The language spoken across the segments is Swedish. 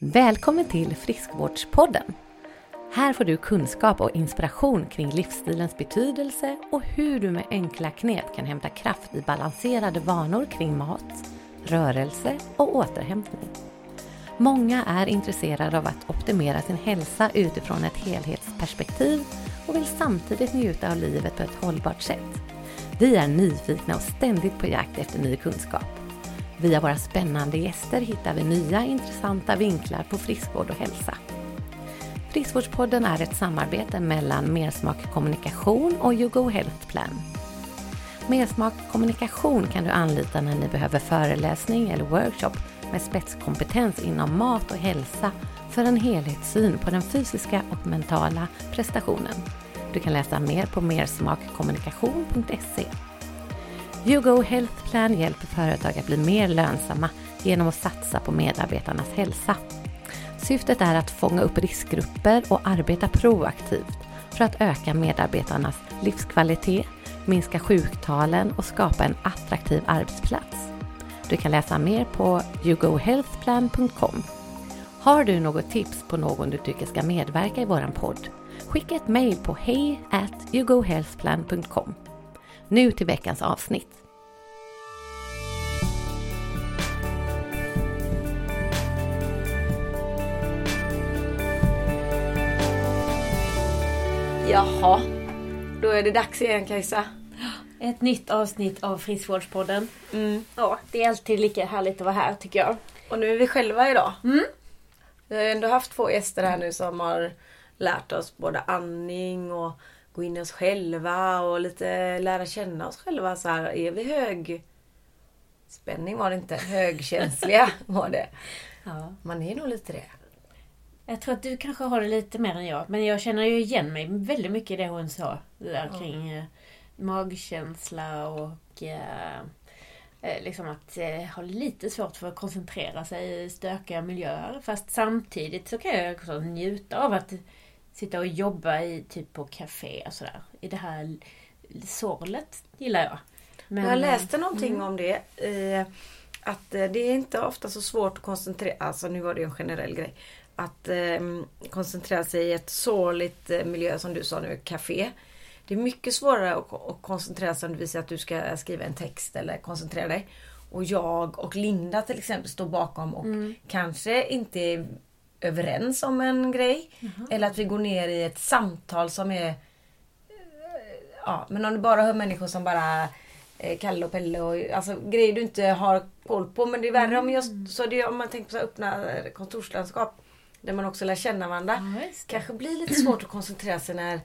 Välkommen till Friskvårdspodden! Här får du kunskap och inspiration kring livsstilens betydelse och hur du med enkla knep kan hämta kraft i balanserade vanor kring mat, rörelse och återhämtning. Många är intresserade av att optimera sin hälsa utifrån ett helhetsperspektiv och vill samtidigt njuta av livet på ett hållbart sätt. Vi är nyfikna och ständigt på jakt efter ny kunskap. Via våra spännande gäster hittar vi nya intressanta vinklar på friskvård och hälsa. Friskvårdspodden är ett samarbete mellan Mersmak Kommunikation och YouGo Health Plan. Mersmak Kommunikation kan du anlita när ni behöver föreläsning eller workshop med spetskompetens inom mat och hälsa för en helhetssyn på den fysiska och mentala prestationen. Du kan läsa mer på mersmakkommunikation.se. YouGo Health Plan hjälper företag att bli mer lönsamma genom att satsa på medarbetarnas hälsa. Syftet är att fånga upp riskgrupper och arbeta proaktivt för att öka medarbetarnas livskvalitet, minska sjuktalen och skapa en attraktiv arbetsplats. Du kan läsa mer på yougohealthplan.com. Har du något tips på någon du tycker ska medverka i våran podd? Skicka ett mejl på hej yougohealthplan.com. Nu till veckans avsnitt. Jaha, då är det dags igen Kajsa. Ett nytt avsnitt av Friskvårdspodden. Mm. Ja, det är alltid lika härligt att vara här tycker jag. Och nu är vi själva idag. Mm. Vi har ju ändå haft två gäster här nu som har lärt oss både andning och gå in i oss själva och lite lära känna oss själva. Så här, är vi hög... Spänning var det inte. Högkänsliga var det. Ja. Man är nog lite det. Jag tror att du kanske har det lite mer än jag. Men jag känner ju igen mig väldigt mycket i det hon sa. Det där kring eh, magkänsla och eh, eh, liksom att eh, ha lite svårt för att koncentrera sig i stökiga miljöer. Fast samtidigt så kan jag också njuta av att sitta och jobba i typ på café och sådär. I det här sorlet gillar jag. Men, jag läste någonting mm. om det. Eh, att eh, det är inte ofta så svårt att koncentrera Alltså nu var det ju en generell grej. Att eh, koncentrera sig i ett sorgligt eh, miljö som du sa nu, café. Det är mycket svårare att, att koncentrera sig om du visar att du ska skriva en text eller koncentrera dig. Och jag och Linda till exempel står bakom och Mm. kanske inte är överens om en grej. Eller att vi går ner i ett samtal som är Ja, men om du bara hör människor som bara eh, Kalle och Pelle och alltså grejer du inte har koll på. Men det är värre om just så det, om man tänker på så öppna eh, kontorslandskap. Där man också lär känna varandra. Ja, kanske blir lite svårt att koncentrera sig när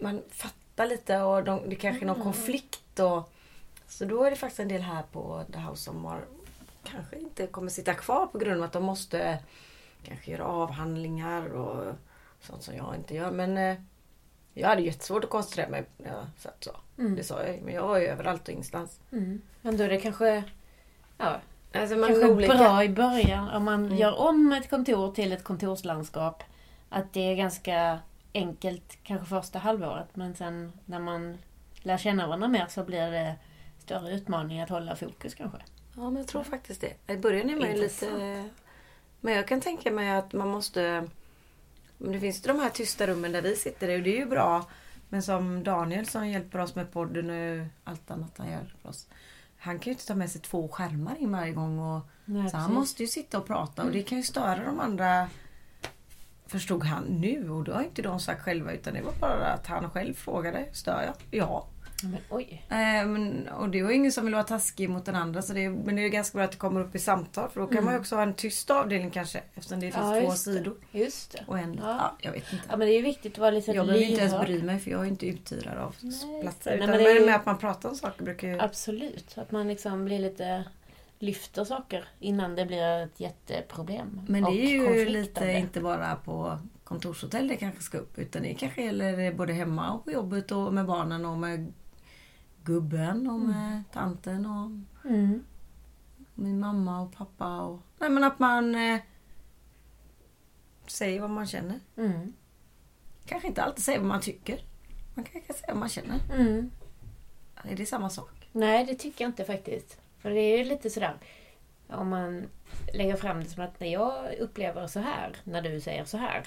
man fattar lite och de, det kanske är någon konflikt. Och, så då är det faktiskt en del här på The House som har, kanske inte kommer sitta kvar på grund av att de måste kanske göra avhandlingar och sånt som jag inte gör. Men eh, jag hade jättesvårt att koncentrera mig när jag satt så. Mm. Det sa jag men jag var ju överallt och ingenstans. Mm. Men då är det kanske, ja, Alltså man kanske olika. bra i början om man Mm. gör om ett kontor till ett kontorslandskap. Att det är ganska enkelt kanske första halvåret men sen när man lär känna varandra mer så blir det större utmaning att hålla fokus kanske. Ja, men jag tror faktiskt det. I början är man ju lite... Intressant. Men jag kan tänka mig att man måste... Det finns ju de här tysta rummen där vi sitter och det är ju bra. Men som Daniel som hjälper oss med podden och allt annat han gör för oss. Han kan ju inte ta med sig två skärmar in varje gång. Och, Nej, så han måste ju sitta och prata och det kan ju störa de andra. Förstod han nu och då har inte de sagt själva utan det var bara att han själv frågade. Stör jag? Ja. Men oj. Eh, men, och det var ingen som vill vara taskig mot den andra. Så det, men det är ganska bra att det kommer upp i samtal. För då kan man ju också ha en tyst avdelning kanske. Eftersom det finns Mm. Ja, två sidor. Just det. Och en, ja. Ja. jag vet inte. Ja men det är viktigt att vara lite jag behöver inte ens bry mig för jag är inte uthyrare av Nej, platser. nej, Utan men men det är ju- med att man pratar om saker brukar ju... Absolut. Att man liksom blir lite lyfter saker innan det blir ett jätteproblem. Men det är ju lite inte bara på kontorshotell det kanske ska upp. Utan det kanske gäller både hemma och på jobbet och med barnen och med gubben och med tanten och Mm. min mamma och pappa. Och... Nej men att man eh, säger vad man känner. Mm. Kanske inte alltid säger vad man tycker. Man kanske kan säga vad man känner. Mm. Är det samma sak? Nej, det tycker jag inte faktiskt. För det är ju lite sådär. om man lägger fram det som att när jag upplever så här, när du säger så här.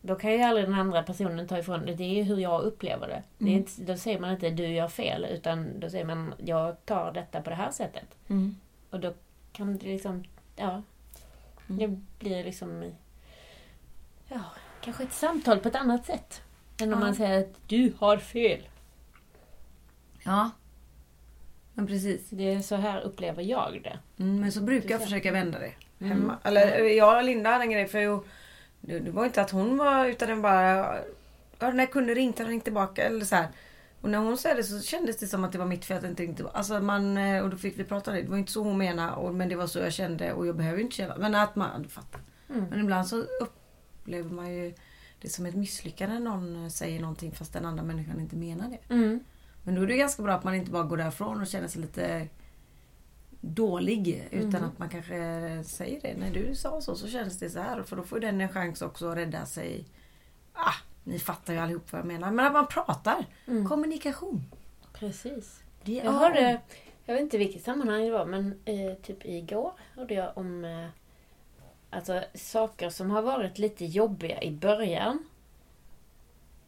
Då kan ju aldrig den andra personen ta ifrån det. Det är ju hur jag upplever det. det Mm. inte, då säger man inte du gör fel, utan då säger man jag tar detta på det här sättet. Mm. Och då kan det liksom, ja. Mm. Det blir liksom, ja, kanske ett samtal på ett annat sätt. Än om Ja. man säger att du har fel. Ja. Men precis. Det är så här upplever jag det. Mm, men så brukar jag försöka vända det Mm. hemma. Eller jag och Linda hade en grej för jo, det, det var inte att hon var utan den bara Ja den här kunden ringde, han ringde tillbaka eller så här. Och när hon sa det så kändes det som att det var mitt fel att det inte ringde. Alltså man, eh, och då fick vi prata om det. Det var inte så hon menade och, men det var så jag kände och jag behöver inte känna. Men att man, du fattar. Mm. Men ibland så upplever man ju det som ett misslyckande när någon eh, säger någonting fast den andra människan inte menar det. Mm. Men då är det ganska bra att man inte bara går därifrån och känner sig lite dålig. Utan Mm. att man kanske säger det. När du sa så så känns det så här. För då får den en chans också att rädda sig. Ah, ni fattar ju allihop vad jag menar. Men att man pratar. Mm. Kommunikation. Precis. Det Jag hörde, jag vet inte vilket sammanhang det var, men eh, typ igår hörde jag om eh, alltså, saker som har varit lite jobbiga i början.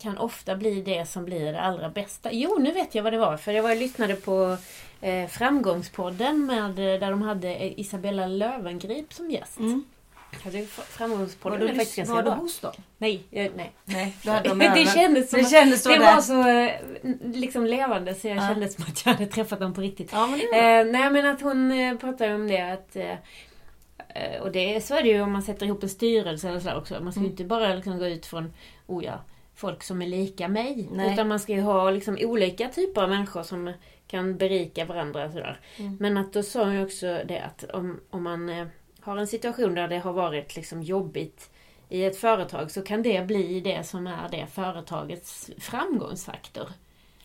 Kan ofta bli det som blir det allra bästa. Jo, nu vet jag vad det var. För jag var och lyssnade på eh, Framgångspodden med, eh, där de hade eh, Isabella Löwengrip som gäst. Mm. Jag tycker Var, Framgångspodden du, är faktiskt ganska var du bra. hos dem? Nej, eh, nej. Nej, då hade de det kändes som Det att- kändes det var så eh, liksom levande så jag Ja. kände som att jag hade träffat dem på riktigt. Ja, men. Eh, nej men att hon pratar om det att eh, och det, så är det ju om man sätter ihop en styrelse eller så också. Man ska ju Mm. inte bara liksom gå ut från oh ja, folk som är lika mig. Nej. Utan man ska ju ha liksom olika typer av människor som kan berika varandra. Sådär. Mm. Men att då sa hon ju också det att om, om man eh, har en situation där det har varit liksom jobbigt i ett företag så kan det bli det som är det företagets framgångsfaktor.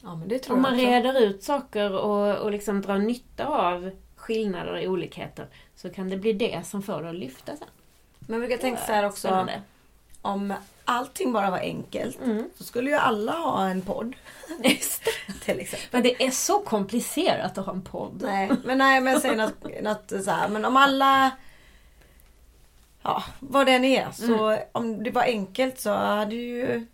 ja, men det tror Om jag man också. reder ut saker och, och liksom drar nytta av skillnader och olikheter så kan det bli det som får det att lyfta sen. Men jag brukar tänka så här också. Spännande. Om allting bara var enkelt. Mm. Så skulle ju alla ha en podd. Till exempel. Men det är så komplicerat att ha en podd. Nej, men nej, men jag säger något, något så här. Men om alla... Ja, vad den är. Så om det var enkelt så hade ju...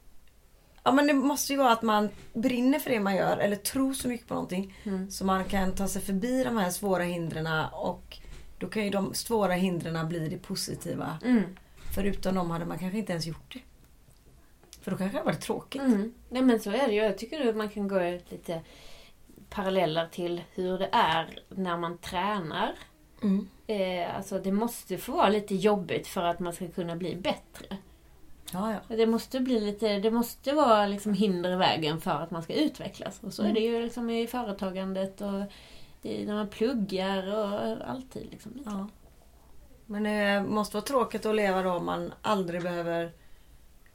Ja men det måste ju vara att man brinner för det man gör eller tror så mycket på någonting. Mm. Så man kan ta sig förbi de här svåra hindren och då kan ju de svåra hindren bli det positiva. Mm. Förutom dem hade man kanske inte ens gjort det. För då kanske det hade varit tråkigt. Mm. Nej men så är det ju. Jag tycker att man kan gå lite paralleller till hur det är när man tränar. Mm. Eh, alltså det måste få vara lite jobbigt för att man ska kunna bli bättre. Ja, ja. Det måste bli lite, det måste vara liksom hinder i vägen för att man ska utvecklas. Och så är Mm. det ju liksom i företagandet och i, när man pluggar och alltid. Liksom. Ja. Men det måste vara tråkigt att leva då om man aldrig behöver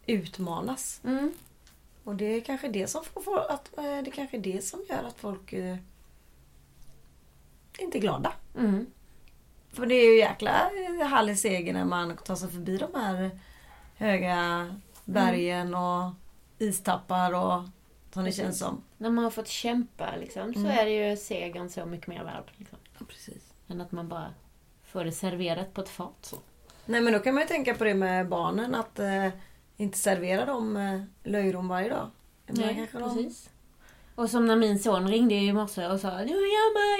utmanas. Mm. Och det är kanske det som får, att, eh, det är kanske det som gör att folk eh, inte är glada. Mm. För det är ju jäkla i seger när man tar sig förbi de här höga bergen och istappar och som det Precis. känns som. När man har fått kämpa liksom, så Mm. är det ju segern så mycket mer värd. Liksom, Ja, precis. än att man bara får det serverat på ett fat. Så. Nej men då kan man ju tänka på det med barnen att eh, inte servera dem eh, löjrom varje dag. De- precis. Och som när min son ringde i morse och sa Nu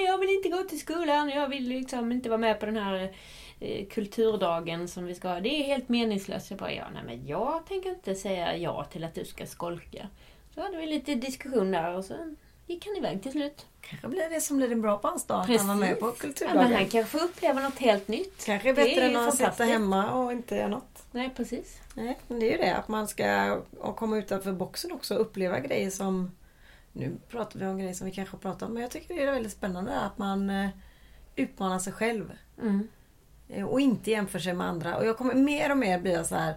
jag vill inte gå till skolan, jag vill liksom inte vara med på den här eh, kulturdagen som vi ska ha. Det är helt meningslöst. Jag bara, ja, nej men jag tänker inte säga ja till att du ska skolka. Så hade vi lite diskussion där och sen gick han iväg till slut. Kanske blir det som blir en bra på hans dag. Att han var med på Ja, men kulturdagen. han kanske får uppleva något helt nytt. Kanske bättre än att sitta hemma och inte göra något. Nej, precis. Nej, men det är ju det. Att man ska komma utanför boxen också och uppleva grejer som... Nu pratar vi om grejer som vi kanske pratar om, men jag tycker det är väldigt spännande att man eh, utmanar sig själv. Mm. Eh, Och inte jämför sig med andra. Och jag kommer mer och mer bli så här...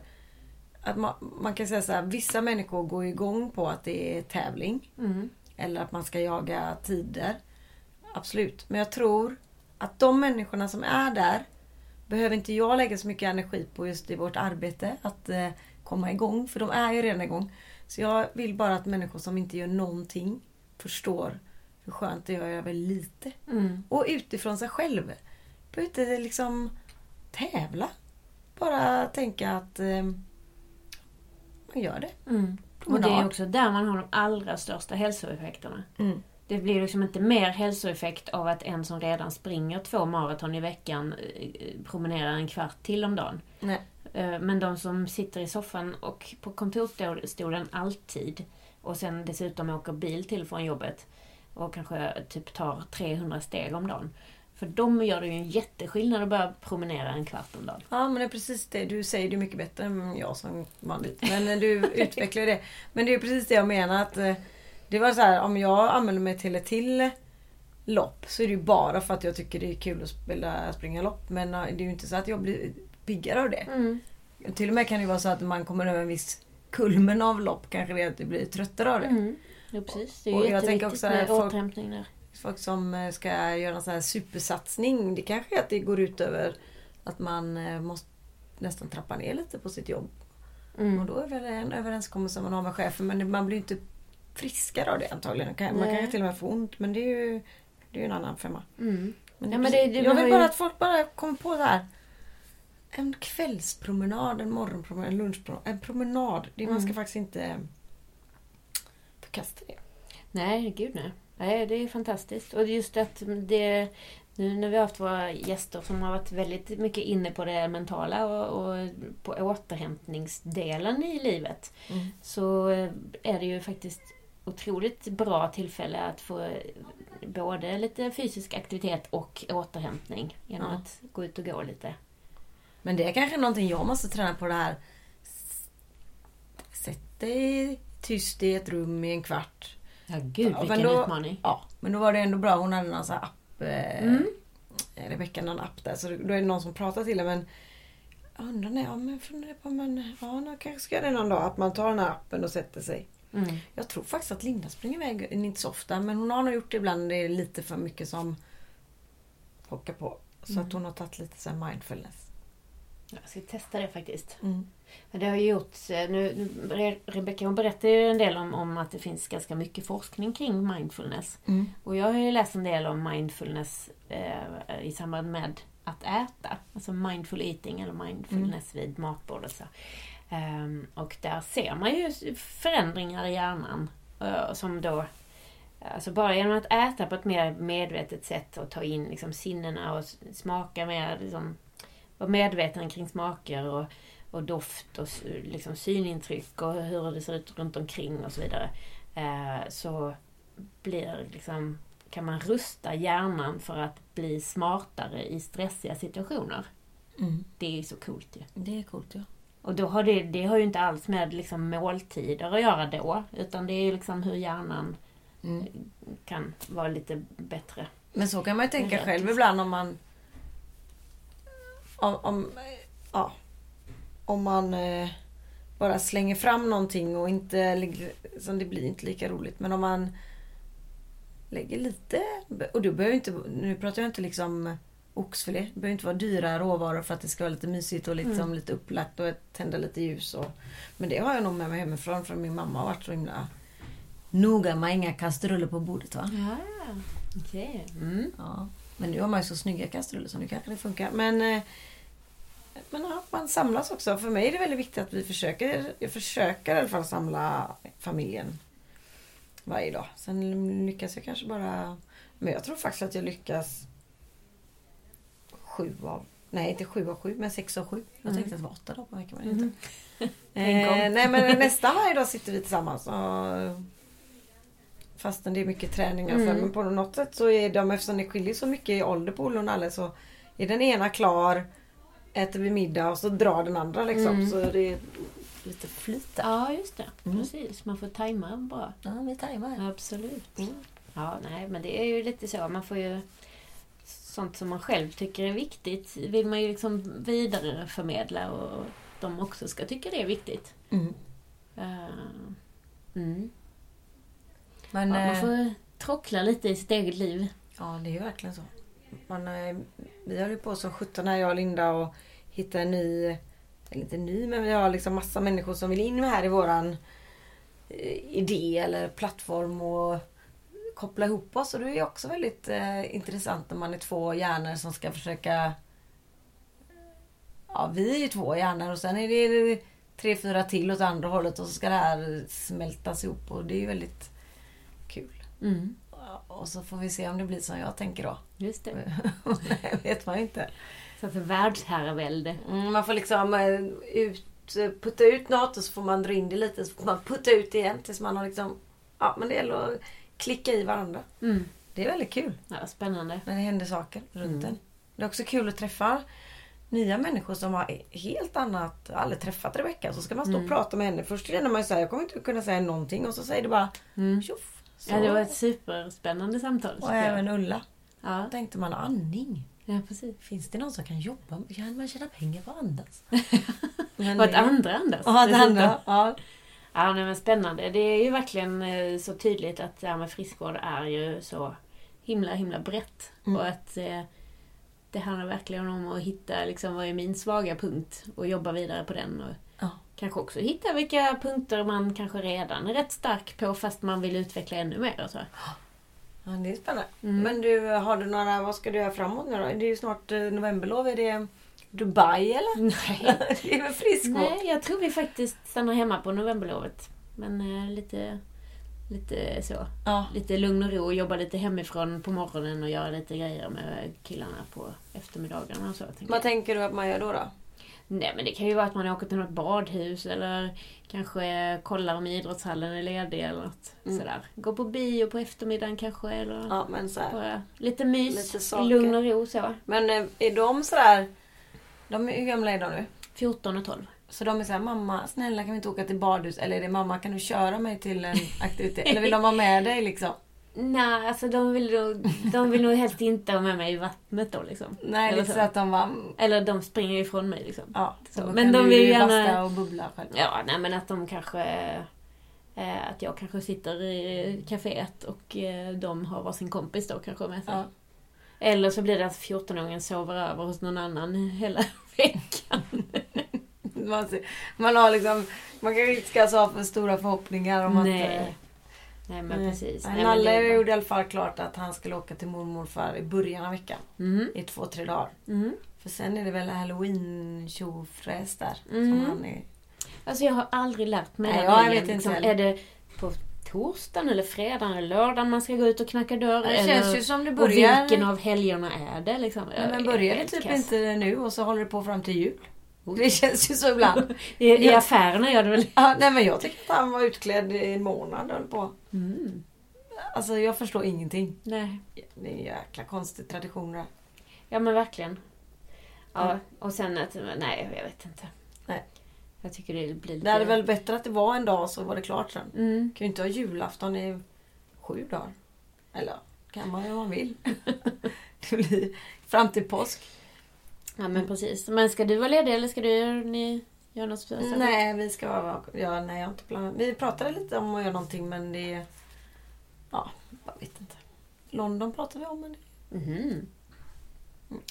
Att man, man kan säga så här, vissa människor går igång på att det är tävling. Mm. Eller att man ska jaga tider. Absolut. Men jag tror att de människorna som är där behöver inte jag lägga så mycket energi på just i vårt arbete. Att eh, komma igång. För de är ju redan igång. Så jag vill bara att människor som inte gör någonting förstår hur skönt det är att göra väldigt lite. Mm. Och utifrån sig själv behöver inte liksom tävla. Bara tänka att eh, man gör det. Mm. Och det är också där man har de allra största hälsoeffekterna. Mm. Det blir liksom inte mer hälsoeffekt av att en som redan springer två maraton i veckan eh, promenerar en kvart till om dagen. Nej. Eh, Men de som sitter i soffan och på kontorsstolen alltid och sen dessutom åker bil till från jobbet och kanske typ tar 300 steg om dagen. För de gör det ju en jätteskillnad att börja promenera en kvart om dagen. Ja men det är precis det. Du säger det mycket bättre än jag som vanligt. Men eh, du utvecklar det. Men det är precis det jag menar att eh, det var så här om jag anmäler mig till ett till lopp så är det ju bara för att jag tycker det är kul att spela, springa lopp. Men eh, det är ju inte så att jag blir piggare av det. Till och med kan det vara så att man kommer över en viss kulmen av lopp kanske det är att du blir tröttare av det. Mm. Ja, precis. Det är Och ju jag tänker också att folk- återhämtning där. Folk som eh, ska göra en sån här supersatsning. Det kanske är att det går ut över att man eh, måste nästan trappa ner lite på sitt jobb. Och Mm. då är det väl en överenskommelse man har med chefen. Men man blir ju inte friskare av det antagligen. Kan- Man Nej. kanske till och med får ont. Men det är ju, det är ju en annan femma. Mm. Men Ja, men det- det jag vill ju- bara att folk bara kommer på det här. En kvällspromenad, en morgonpromenad, en lunchpromenad. En promenad. Det, Man ska Mm. faktiskt inte förkasta det. Nej, gud nej. Nej, det är fantastiskt. Och just att det... Nu när vi har haft våra gäster som har varit väldigt mycket inne på det mentala och, och på återhämtningsdelen i livet. Mm. Så är det ju faktiskt otroligt bra tillfälle att få både lite fysisk aktivitet och återhämtning genom Ja. att gå ut och gå lite. Men det är kanske någonting jag måste träna på det här. Sätt dig tyst i ett rum i en kvart. Ja, gud Ja, vilken men då- utmaning. Ja, men då var det ändå bra. Hon hade någon sån här app. Eh, Mm. Rebecka någon app där. Så då är det någon som pratar till en. Men jag undrar när, ja men funderar på men ja, nu kanske ska jag det någon dag. Att man tar den här appen och sätter sig. Mm. Jag tror faktiskt att Linda springer iväg, inte så ofta. Men hon har nog gjort det ibland. Det är lite för mycket som hockar på. Så Mm. att hon har tagit lite så mindfulness. Jag ska testa det faktiskt. Mm. Det har gjorts, eh, nu, nu Re- Rebecka hon berättar ju en del om, om att det finns ganska mycket forskning kring mindfulness. Mm. Och jag har ju läst en del om mindfulness eh, i samband med att äta. Alltså mindful eating eller mindfulness vid matbordet. Så. Ehm, och där ser man ju förändringar i hjärnan. eh, som då Alltså bara genom att äta på ett mer medvetet sätt och ta in liksom sinnena och smaka mer, liksom, vara medveten kring smaker och, och doft och liksom synintryck och hur det ser ut runt omkring och så vidare. Eh, så blir liksom, kan man rusta hjärnan för att bli smartare i stressiga situationer. Mm. Det är ju så coolt ju. Det är coolt ja. Och då har det, det har ju inte alls med liksom måltider att göra då. Utan det är ju liksom hur hjärnan Mm. kan vara lite bättre. Men så kan man ju tänka själv ibland om man... Om, om, ja, om man eh, bara slänger fram någonting och inte... Så det blir inte lika roligt. Men om man lägger lite... Och du behöver inte... Nu pratar jag inte liksom oxfilé. Det behöver inte vara dyra råvaror för att det ska vara lite mysigt och liksom Mm. lite upplagt och tända lite ljus. Och, men det har jag nog med mig hemifrån för min mamma har varit så himla noga med inga kastruller på bordet va. Ja, okej. Mm. Ja. Men nu har man ju så snygga kastruller så nu kanske det funkar. Men, eh, men ja, man samlas också. För mig är det väldigt viktigt att vi försöker, jag försöker i alla fall samla familjen varje dag. Sen lyckas jag kanske bara... Men jag tror faktiskt att jag lyckas sju av... Nej, inte sju av sju, men sex av sju. Jag Mm. tänkte att det var åtta dagar på veckan. men inte. Om. Eh, nej, men nästan varje dag sitter vi tillsammans. Och, fastän det är mycket träningar för. Mm. Men på något sätt så är de, eftersom det skiljer så mycket i ålder på Olle och Nalle så är den ena klar, äter vi middag och så drar den andra liksom. Mm. Så det är lite flyt där. Ja, just det. Mm. Precis. Man får tajma bra. Ja, vi tajmar. Absolut. Mm. Ja, nej, men det är ju lite så. Man får ju... Sånt som man själv tycker är viktigt vill man ju liksom vidareförmedla och de också ska tycka det är viktigt. Mm. Mm. Men ja, man eh, får trockla lite i sitt eget liv. ja, det är ju verkligen så. Man, eh, vi höll ju på som 17 här, jag och Linda och hittade en ny, eller inte ny, men vi har liksom massa människor som vill in här i våran eh, idé eller plattform och koppla ihop oss. Och det är också väldigt eh, intressant när man är två hjärnor som ska försöka... Ja, vi är ju två hjärnor och sen är det tre, fyra till åt andra hållet och så ska det här smältas ihop och det är ju väldigt kul. Mm. Och så får vi se om det blir som jag tänker då. Just det. det vet man inte. Så för världsherravälde. Mm, man får liksom eh, ut, putta ut något och så får man dra in det lite. Så får man putta ut det igen tills man har liksom... Ja, men det gäller att klicka i varandra. Mm. Det är väldigt kul Ja, spännande. när det händer saker runt Mm. en. Det är också kul att träffa nya människor som har helt annat, aldrig träffat Rebecka. Så ska man stå och Mm. prata med henne. Först känner man ju såhär, jag kommer inte kunna säga någonting. Och så säger det bara Mm. tjoff. Ja, det var ett superspännande samtal. Och även Ulla. Ja, tänkte man, andning. ja, precis. Finns det någon som kan jobba? Kan man tjäna pengar på att andas? Och det- andra andas. Det dessutom. andra. Ja. Ja, nej, men spännande. Det är ju verkligen eh, så tydligt att det här med friskvård är ju så himla, himla brett. Mm. Och att eh, det handlar verkligen om att hitta liksom, vad är min svaga punkt och jobba vidare på den. Och Ja. kanske också hitta vilka punkter man kanske redan är rätt stark på fast man vill utveckla ännu mer. Och så. Ja, det är spännande. Mm. Men du, har du några, vad ska du göra framåt nu då? Det är ju snart eh, novemberlov. Är det Dubai eller? Nej. det är väl friskvård? nej, jag tror vi faktiskt stannar hemma på novemberlovet. Men eh, lite, lite så. Ja. lite lugn och ro jobba lite hemifrån på morgonen och göra lite grejer med killarna på eftermiddagarna och så. tänker Vad jag. tänker du att man gör då? då? Nej men det kan ju vara att man åker till något badhus eller kanske kollar om idrottshallen är ledig eller något Mm. sådär. Gå på bio på eftermiddagen kanske eller Ja, men så här. lite mys, Lite saker. lugn och ro så. Men eh, är de sådär... De är, hur gamla är de nu? 14 och 12. Så de är såhär, mamma snälla kan vi inte åka till badhus? Eller är det mamma kan du köra mig till en aktivitet? Eller vill de vara med dig liksom? Nej, alltså de vill, nog, de vill nog helst inte ha med mig i vattnet då liksom. Nej, Eller så. så att de bara... Eller de springer ifrån mig liksom. Ja, Så, så men de vill ju gärna- och bubbla själv. Ja, nej men att de kanske... Eh, att jag kanske sitter i kaféet och eh, de har varsin kompis då kanske med sig. Ja. Eller så blir det att 14-åringen sover över hos någon annan hela veckan. Man, ser, man har liksom... Man kanske inte ska ha för stora förhoppningar om nej. att... eh, nej, men nej. precis. Nej, men Nalle det bara- gjorde i alla fall klart att han skulle åka till mormor och i början av veckan. Mhm, I två, tre dagar. mhm. För sen är det väl halloween tjofräs där. Mm. Som han är... Alltså jag har aldrig lärt mig Nej, den jag vet inte liksom. Är det på torsdagen eller fredagen eller lördagen man ska gå ut och knacka dörr? Det eller, känns ju som det och börjar... vilken av helgerna är det? Liksom? Men börjar det typ kass. inte nu och så håller det på fram till jul? Det känns ju så ibland. I, I affärerna gör det väl Ja, nej men jag tycker att han var utklädd i en månad och höll på. mm. Alltså jag förstår ingenting. Nej. Det är en jäkla konstig tradition där. Ja men verkligen. Ja, Ja. och sen att, nej jag vet inte. Nej. Jag tycker det blir lite... Det hade väl bättre att det var en dag så var det klart sen. Mm. kan ju inte ha julafton i sju dagar. Eller kan man ju om man vill. det blir fram till påsk. Ja men precis. Men ska du vara ledig eller ska du ni göra något speciellt? Nej, vi ska vara... Ja, nej, jag har inte planerat. Vi pratade lite om att göra någonting men det... Ja, jag vet inte. London pratade vi om men, Mhm.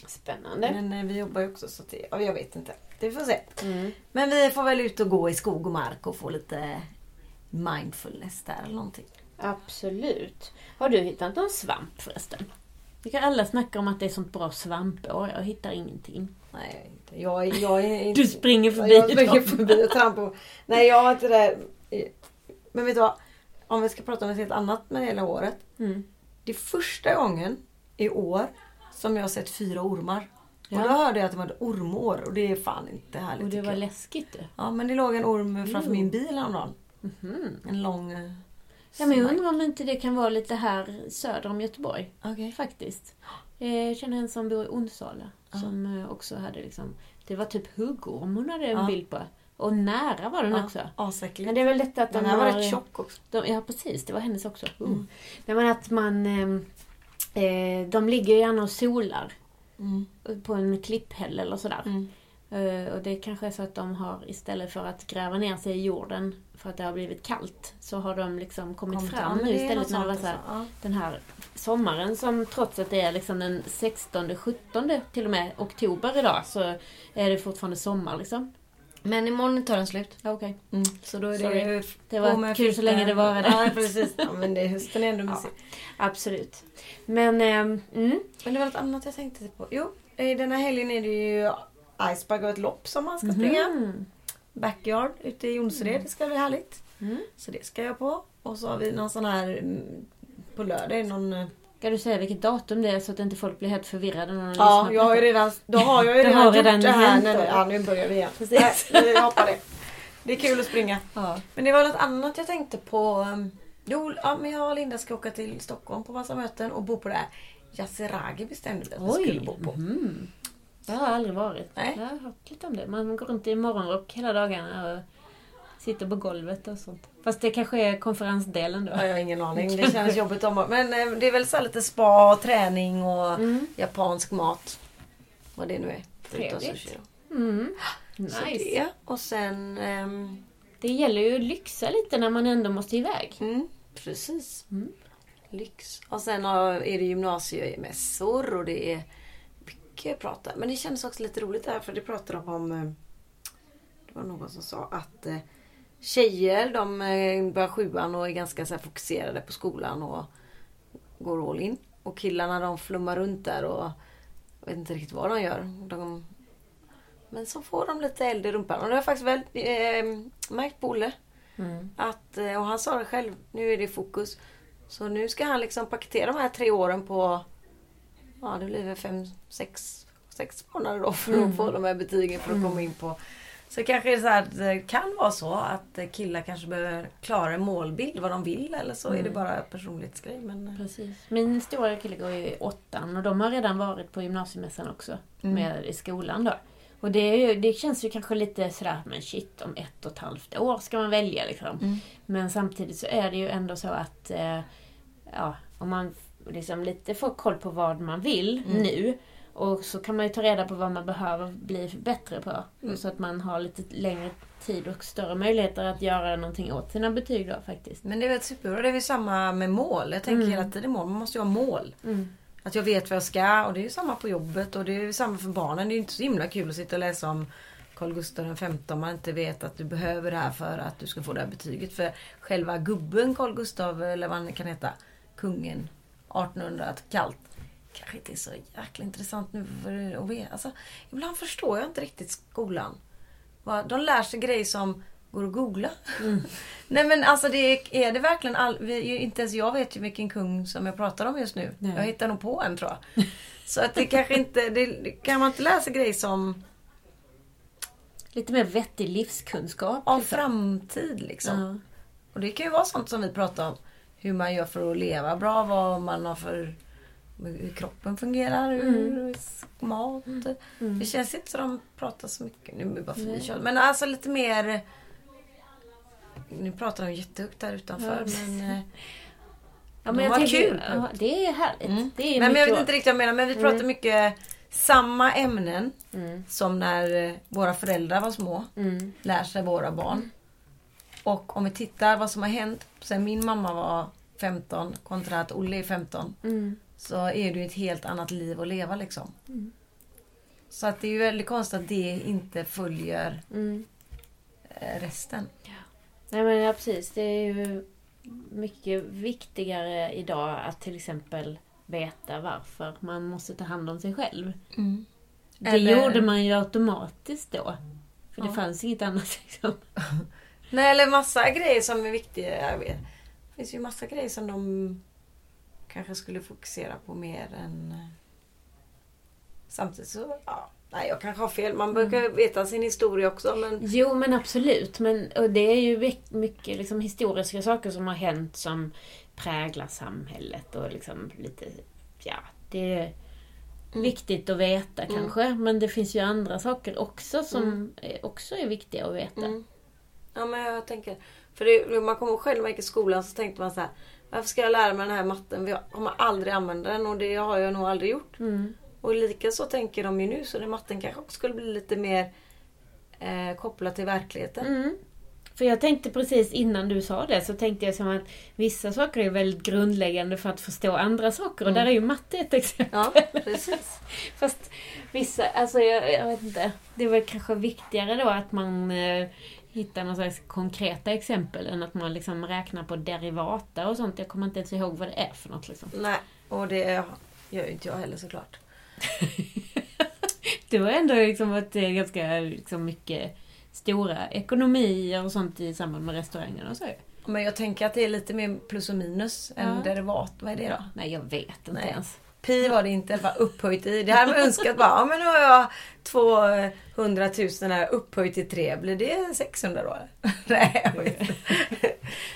Spännande. men eh, vi jobbar ju också så det, ja, jag vet inte. Det får se. Mm. Men vi får väl ut och gå i skog och mark och få lite mindfulness där eller någonting. Absolut. Har du hittat någon svamp förresten? Vi kan alla snacka om att det är sånt bra svampår. Jag hittar ingenting. Nej. Jag, jag är inte... Du springer förbi Jag springer förbi och trampar på. Nej, jag har inte det. Men vet du vad? Om vi ska prata om ett helt annat med hela året. Mm. Det är första gången i år som jag har sett fyra ormar. Ja. Och då hörde jag att det var ett ormår och det är fan inte härligt Och det var läskigt. Ja men det låg en orm framför Jo. min bil häromdagen. Mhm. En lång... eh, Ja, men jag undrar om inte det kan vara lite här söder om Göteborg. Okej. Faktiskt. Jag känner en som bor i Onsala. Ja. Som eh, också hade liksom... Det var typ huggorm hon hade en Ja. bild på. Och nära var den Ja, också. Asäckligt. Men det är väl detta att de Den här var rätt tjock också. De, ja precis, det var hennes också. Mm. Mm. Nej, men att man... ehm, Eh, de ligger gärna och solar Mm. på en klipphäll eller sådär. Mm. Eh, och det kanske är så att de har istället för att gräva ner sig i jorden för att det har blivit kallt så har de liksom kommit Kom fram nu det istället när det var så här, alltså. den här sommaren som trots att det är liksom den 16, 17 till och med oktober idag så är det fortfarande sommar liksom. Men imorgon tar den slut. Ja, Okej. Mm. Så då är Sorry. det... Det på var kul så länge det varade. Ja, precis. Ja, men det, hösten är ändå Ja. mysigt. Absolut. Men, ehm, mm. Men det var något annat jag tänkte på. Jo, i den här helgen är det ju Icebag och ett lopp som man ska springa. Mhm. Backyard ute i Jonsered. Det ska bli härligt. Mm. Så det ska jag på. Och så har vi någon sån här mm, på lördag. Någon, eh, Ska du säga vilket datum det är så att inte folk blir helt förvirrade när de ja, lyssnar jag har ju redan, då har jag ju redan har gjort redan det här. då. ja, nu börjar vi igen. Precis. Nej, vi hoppar det. Det är kul att springa. Ja. Men det var något annat jag tänkte på. um, Jo, ja, men jag och Linda ska åka till Stockholm på massa möten och bo på det här Yasuragi bestämde vi att vi skulle bo på. Mhm. Jag har aldrig varit. Nej. Jag har hört lite om det. Man går runt i morgonrock hela dagarna och sitter på golvet och sånt. Fast det kanske är konferensdelen då. Ja, jag har ingen aning. Det känns jobbigt om Men eh, det är väl så lite spa och träning och Mm. japansk mat. Vad det nu är. Trevligt. Mm. Så Nice. det. Och sen... ehm, Det gäller ju att lyxa lite när man ändå måste iväg. mm, precis. Mm. Lyx. Och sen är det gymnasiemässor och det är mycket prata. Men det kändes också lite roligt där för det pratade de om... eh, Det var någon som sa att eh, tjejer de eh, börjar sjuan och är ganska så här fokuserade på skolan och går all in. Och killarna de flummar runt där och vet inte riktigt vad de gör. De, men så får de lite eld i rumpan. Och det har jag faktiskt väl eh, märkt på Olle. Mm. Att, och han sa det själv, nu är det fokus. Så nu ska han liksom paketera de här tre åren på, ja det blir väl fem, sex, sex månader då för att få de här betygen för att komma in på. Så kanske det, så här, det kan vara så att killar kanske behöver klara en målbild, vad de vill. Eller så är det bara personlighetsgrej. Men, eh, Precis. Min stora kille går ju i åttan och de har redan varit på gymnasiemässan också. Mm. Med, I skolan då. Och det, ju, det känns ju kanske lite sådär, men shit om ett och ett halvt år ska man välja liksom. Mm. Men samtidigt så är det ju ändå så att eh, ja, om man liksom lite får koll på vad man vill Mm. nu och så kan man ju ta reda på vad man behöver bli bättre på. Mm. Så att man har lite längre tid och större möjligheter att göra någonting åt sina betyg då faktiskt. men det är väl superbra. Det är väl samma med mål. Jag tänker Mm. hela tiden mål. Man måste ju ha mål. Mm. Att jag vet vad jag ska och det är ju samma på jobbet och det är ju samma för barnen. Det är ju inte så himla kul att sitta och läsa om Carl Gustaf den femte om man inte vet att du behöver det här för att du ska få det här betyget. För själva gubben Carl Gustaf eller vad han kan heta, kungen 1800 kallt kanske inte är så jäkla intressant nu för att veta. Alltså, ibland förstår jag inte riktigt skolan. De lär sig grejer som går att googla. Nej men alltså det är, är det verkligen all, vi, inte ens jag vet ju vilken kung som jag pratar om just nu. Nej. Jag hittar nog på en tror jag. Så att det kanske inte, det, kan man inte läsa grejer som Lite mer vettig livskunskap. om liksom. framtid liksom. Ja. Och det kan ju vara sånt som vi pratar om. Hur man gör för att leva bra, vad man har för hur kroppen fungerar, hur mat. Det känns inte som de pratar så mycket. Nu är bara för Men alltså lite mer... Nu pratar de jättehögt där utanför Ja. men... eh, Ja, De men jag har kul. Ja, det är härligt. Mm. Det är Nej men jag vet inte riktigt vad jag menar men vi pratar Mm. mycket samma ämnen Mm. som när eh, våra föräldrar var små. Mm. lär sig våra barn. Och om vi tittar vad som har hänt sen min mamma var 15 kontra att Olle är 15. Mm. Så är det ju ett helt annat liv att leva liksom. Mm. Så att det är ju väldigt konstigt att det inte följer Mm. eh, resten. Nej men ja, precis. Det är ju mycket viktigare idag att till exempel veta varför man måste ta hand om sig själv. Det Eller- gjorde man ju automatiskt då. För det Ja. fanns inget annat liksom. Nej eller massa grejer som är viktiga. Det finns ju massa grejer som de kanske skulle fokusera på mer än... eh, Samtidigt så, ja. Nej jag kanske har fel. Man brukar veta sin historia också men... Jo men absolut. Men, och det är ju mycket, liksom, historiska saker som har hänt som präglar samhället och liksom lite, ja, det är viktigt att veta kanske. Men det finns ju andra saker också som är, också är viktiga att veta. Ja men jag tänker, för det, man kommer själv när i skolan så tänkte man så här. Varför ska jag lära mig den här matten? Jag kommer aldrig använda den och det har jag nog aldrig gjort. Mm. Och lika så tänker de ju nu så det matten kanske också skulle bli lite mer eh, kopplad till verkligheten. Mm. För jag tänkte precis innan du sa det så tänkte jag som att vissa saker är väldigt grundläggande för att förstå andra saker och Mm. där är ju matte ett exempel. Ja, precis. Fast vissa, alltså jag, jag vet inte. Det är väl kanske viktigare då att man eh, hittar någon slags konkreta exempel än att man liksom räknar på derivata och sånt. Jag kommer inte ens ihåg vad det är för något liksom. Nej, och det gör ju inte jag heller såklart. Du har ändå liksom varit eh, ganska liksom mycket stora ekonomier och sånt i samband med restaurangen och så. Men jag tänker att det är lite mer plus och minus än Ja. derivat. Vad är det då? Nej, jag vet inte Nej. ens. Pi var det inte, var upphöjt i. Det hade man önskat bara, ja men nu har jag 200 000 här upphöjt till 3. Blir det 600 då? Nej, jag vet.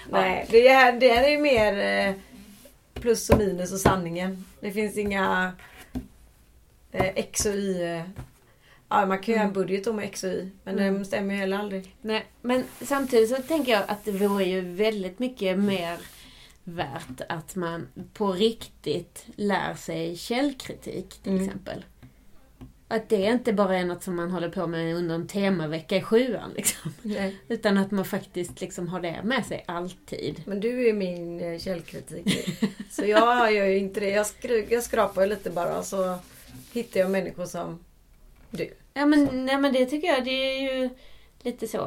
Nej, det är, det är ju mer eh, plus och minus och sanningen. Det finns inga eh, X och Y. eh. Ja, man kan ju göra en budget om X och Y. Men Mm. det stämmer ju heller aldrig. Nej, men samtidigt så tänker jag att det vore ju väldigt mycket mer värt att man på riktigt lär sig källkritik till Mm. exempel. Att det inte bara är något som man håller på med under en temavecka i sjuan liksom. Nej. Utan att man faktiskt liksom har det med sig alltid. Men du är min eh, källkritik. så jag gör ju inte det. Jag, skru, jag skrapar lite bara så hittar jag människor som du. Ja men, nej, men det tycker jag, det är ju lite så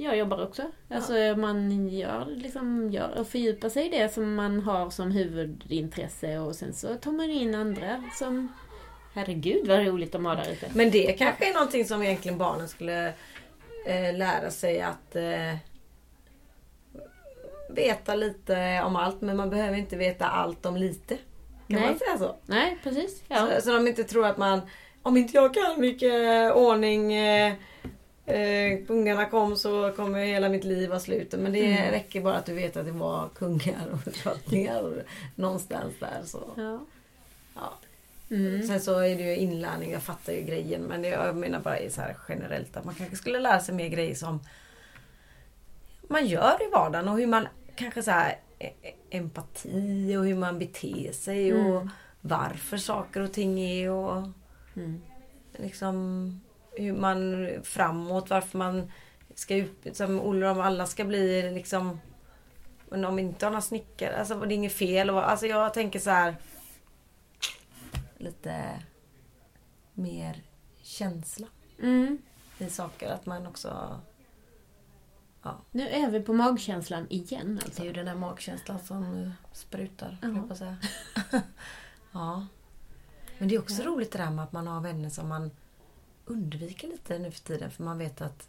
jag jobbar också. Alltså man gör, liksom, gör och fördjupar sig i det som man har som huvudintresse och sen så tar man in andra som Herregud vad roligt de har där ute. Men det kanske är någonting som egentligen barnen skulle eh, lära sig att eh, veta lite om allt. Men man behöver inte veta allt om lite. Kan Nej. man säga så? Nej, precis. Ja. så? Så de inte tror att man, om inte jag kan vilken ordning eh, eh, kungarna kom så kommer hela mitt liv vara slut. Men det Mm. räcker bara att du vet att det var kungar och drottningar och någonstans där. Så. Ja. Ja. Mm. Sen så är det ju inlärning, jag fattar ju grejen. Men jag menar bara så här generellt att man kanske skulle lära sig mer grejer som man gör i vardagen och hur man kanske så här e- e- empati och hur man beter sig och Mm. varför saker och ting är och Mm. liksom hur man framåt, varför man ska ut, som Olle om alla ska bli liksom men om inte har några snickare, alltså det är inget fel. Alltså jag tänker så här lite mer känsla Mm. i saker. Att man också... Nu är vi på magkänslan igen Det alltså. är ju den där magkänslan som sprutar, Ja. höll jag säga. ja. Men det är också roligt det där med att man har vänner som man undviker lite nu för tiden. För man vet att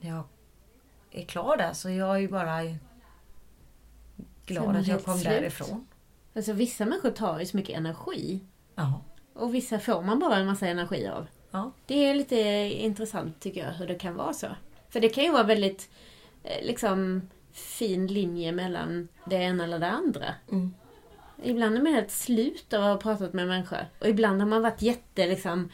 när jag är klar där så jag är ju bara glad att jag kom slut. därifrån. Alltså vissa människor tar ju så mycket energi. Ja. Och vissa får man bara en massa energi av. Ja. Det är lite intressant tycker jag hur det kan vara så. För det kan ju vara väldigt eh, liksom fin linje mellan det ena eller det andra. Mm. Ibland är man helt slut av att ha pratat med en människa. Och ibland har man varit jätte liksom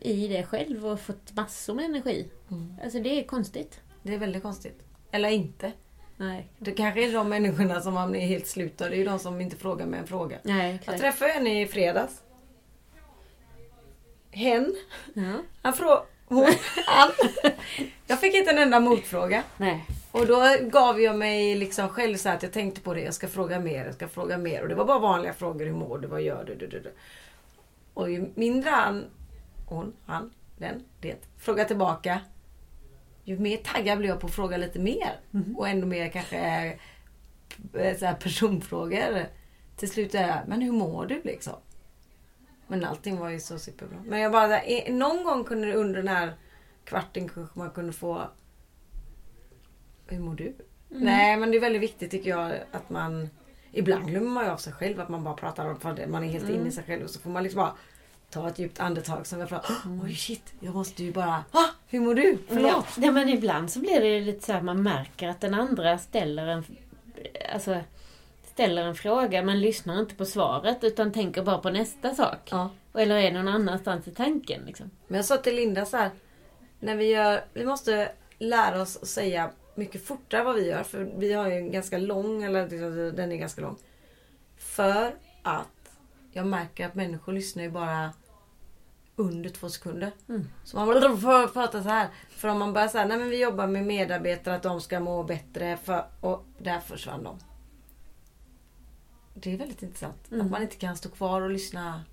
i det själv och fått massor med energi. Mm. Alltså det är konstigt. Det är väldigt konstigt. Eller inte. Nej, Det kanske är de människorna som man är helt slut. Det är ju de som inte frågar med en fråga. Nej Jag träffade en i fredags. Hen. Ja. Han frågade... Hon, han. Jag fick inte en enda motfråga. Nej. Och då gav jag mig liksom själv så att jag tänkte på det. Jag ska fråga mer, jag ska fråga mer. Och det var bara vanliga frågor. Hur mår du? Vad gör du? du, du, du. Och ju mindre han, hon, han, den, det, frågar tillbaka. Ju mer taggad blir jag på att fråga lite mer. Och ändå mer kanske eh, så här personfrågor. Till slut är jag, men hur mår du liksom? Men allting var ju så superbra. Men jag bara, eh, någon gång kunde det under den här kvarten kanske man kunde få hur mår du? Nej men det är väldigt viktigt tycker jag att man Ibland glömmer man ju av sig själv att man bara pratar om för det. Man är helt inne i sig själv och så får man liksom bara ta ett djupt andetag som jag pratar Oj shit, jag måste ju bara ah, Hur mår du? Förlåt. Ja, nej, men ibland så blir det lite så här, man märker att den andra ställer en, alltså, ställer en fråga men lyssnar inte på svaret utan tänker bara på nästa sak. Ja. Eller är någon annanstans i tanken. Liksom. Men jag sa till Linda så här. När vi gör, vi måste lära oss att säga mycket fortare vad vi gör. För vi har ju en ganska lång, eller den är ganska lång. För att jag märker att människor lyssnar ju bara under två sekunder. Mm. Så man bara får prata så här. För om man bara säger nej men vi jobbar med medarbetare att de ska må bättre för, och där försvann de. Det är väldigt intressant. Mm. Att man inte kan stå kvar och lyssna.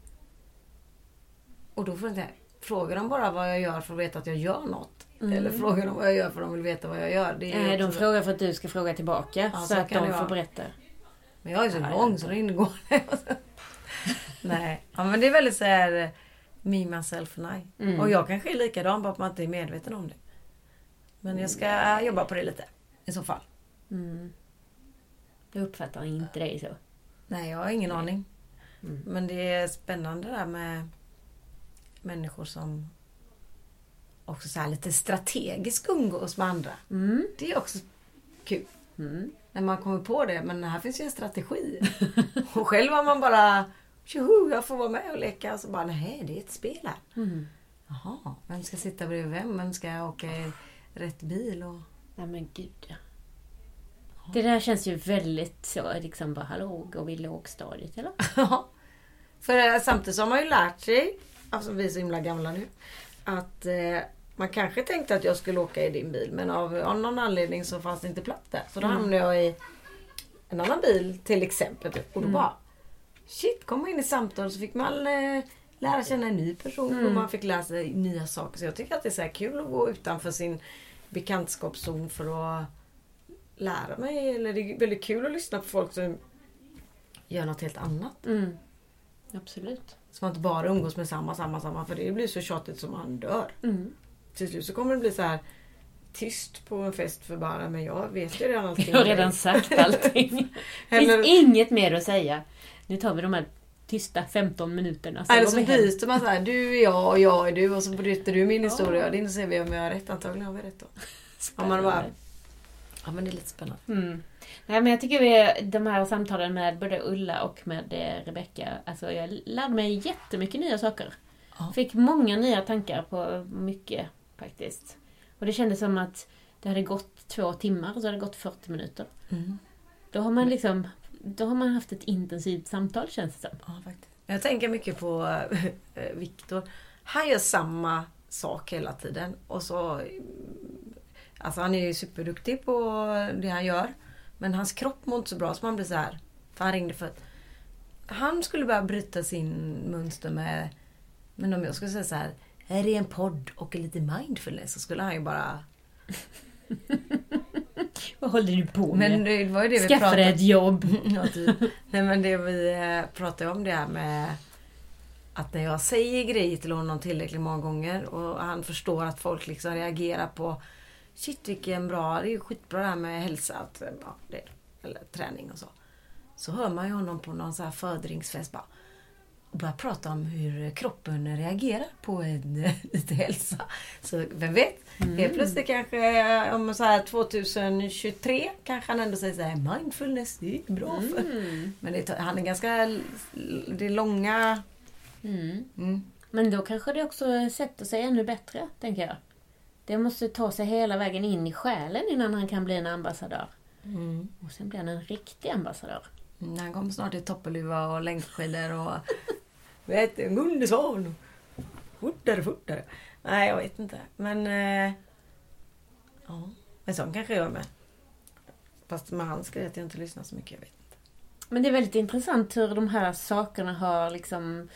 Och då får inte frågar de bara vad jag gör för att veta att jag gör något. Mm. Eller frågar de vad jag gör för de vill veta vad jag gör. Det Nej, de frågar för att du ska fråga tillbaka. Ja, så, så att de det får berätta. Men jag är så Nej, lång så det ingår. Nej, ja, men det är väldigt så här eh, me, myself and I. Mm. Och jag kanske är likadan bara att man inte är medveten om det. Men jag ska eh, jobba på det lite. I så fall. Mm. Jag uppfattar inte dig så. Nej, jag har ingen aning. Mm. Men det är spännande där med människor som också så här lite strategiskt umgås med andra. Mm. Det är också kul. Mm. När man kommer på det. Men här finns ju en strategi. och själv har man bara Tjoho, jag får vara med och leka. Och så bara, nej det är ett spel här. Mm. Jaha, vem ska sitta bredvid vem? Vem ska åka i rätt bil? Och... Nej men gud ja. Det där känns ju väldigt så, liksom bara hallå, går vi i lågstadiet eller? Ja. För eh, samtidigt har man ju lärt sig, alltså vi är så himla gamla nu, att eh, man kanske tänkte att jag skulle åka i din bil men av, av någon anledning så fanns det inte plats där. Så då Mm. hamnade jag i en annan bil till exempel. Och då Mm. bara Shit, kom man in i samtal så fick man eh, lära känna en ny person och Mm. man fick lära sig nya saker. Så jag tycker att det är så här kul att gå utanför sin bekantskapszon för att lära mig. Eller det är väldigt kul att lyssna på folk som gör något helt annat. Mm. Absolut. Så man inte bara umgås med samma, samma, samma. För det blir så tjatigt som man dör. Mm. Till slut så kommer det bli så här tyst på en fest för bara, men jag vet ju redan allting. Jag har om dig." redan sagt allting. Det finns inget mer att säga. Nu tar vi de här tysta 15 minuterna. sen eller så byter man så här, du är jag och jag är du och så bryter du min Ja. historia och din och ser vi om jag har rätt. Antagligen har vi rätt då. Ja, man bara, Spännande. ja men det är lite spännande. Mm. Nej, men jag tycker vi, de här samtalen med både Ulla och med eh, Rebecka, alltså jag lärde mig jättemycket nya saker. Ja. Fick många nya tankar på mycket faktiskt. Och det kändes som att det hade gått två timmar och så hade det gått 40 minuter. Mm. Då har man liksom då har man haft ett intensivt samtal känns det som. Ja, faktiskt. Jag tänker mycket på äh, Viktor. Han gör samma sak hela tiden. Och så... Alltså han är ju superduktig på det han gör. Men hans kropp mår inte så bra så man blir så här. För han ringde för att han skulle börja bryta sin mönster med... Men om jag skulle säga så här. Här är en podd och lite mindfulness så skulle han ju bara... Vad håller du på med? Men det var ju det vi Skaffa dig pratade ett jobb. ja, typ. Nej men det vi eh, pratade om det här med att när jag säger grejer till honom tillräckligt många gånger och han förstår att folk liksom reagerar på Shit vilken bra, det är ju skitbra det här med hälsa, att, ja, det, eller träning och så. Så hör man ju honom på någon så här födringsfest bara och börjar prata om hur kroppen reagerar på en, lite hälsa. Så vem vet? Helt plötsligt kanske om så här 2023 kanske han ändå säger så här mindfulness, det är bra för... Mm. Men det, han är ganska... Det är långa... Mm. Mm. Men då kanske det också sätter sig ännu bättre, tänker jag. Det måste ta sig hela vägen in i själen innan han kan bli en ambassadör. Mm. Och sen blir han en riktig ambassadör. Han kommer snart i toppluva och längdskidor och... vet du, Gunde Svan. Fortare, fortare. Nej, jag vet inte. Men... Eh, ja, men sån kanske jag är med. Fast med hans grej att jag inte lyssnar så mycket. Jag vet inte. Men det är väldigt intressant hur de här sakerna har liksom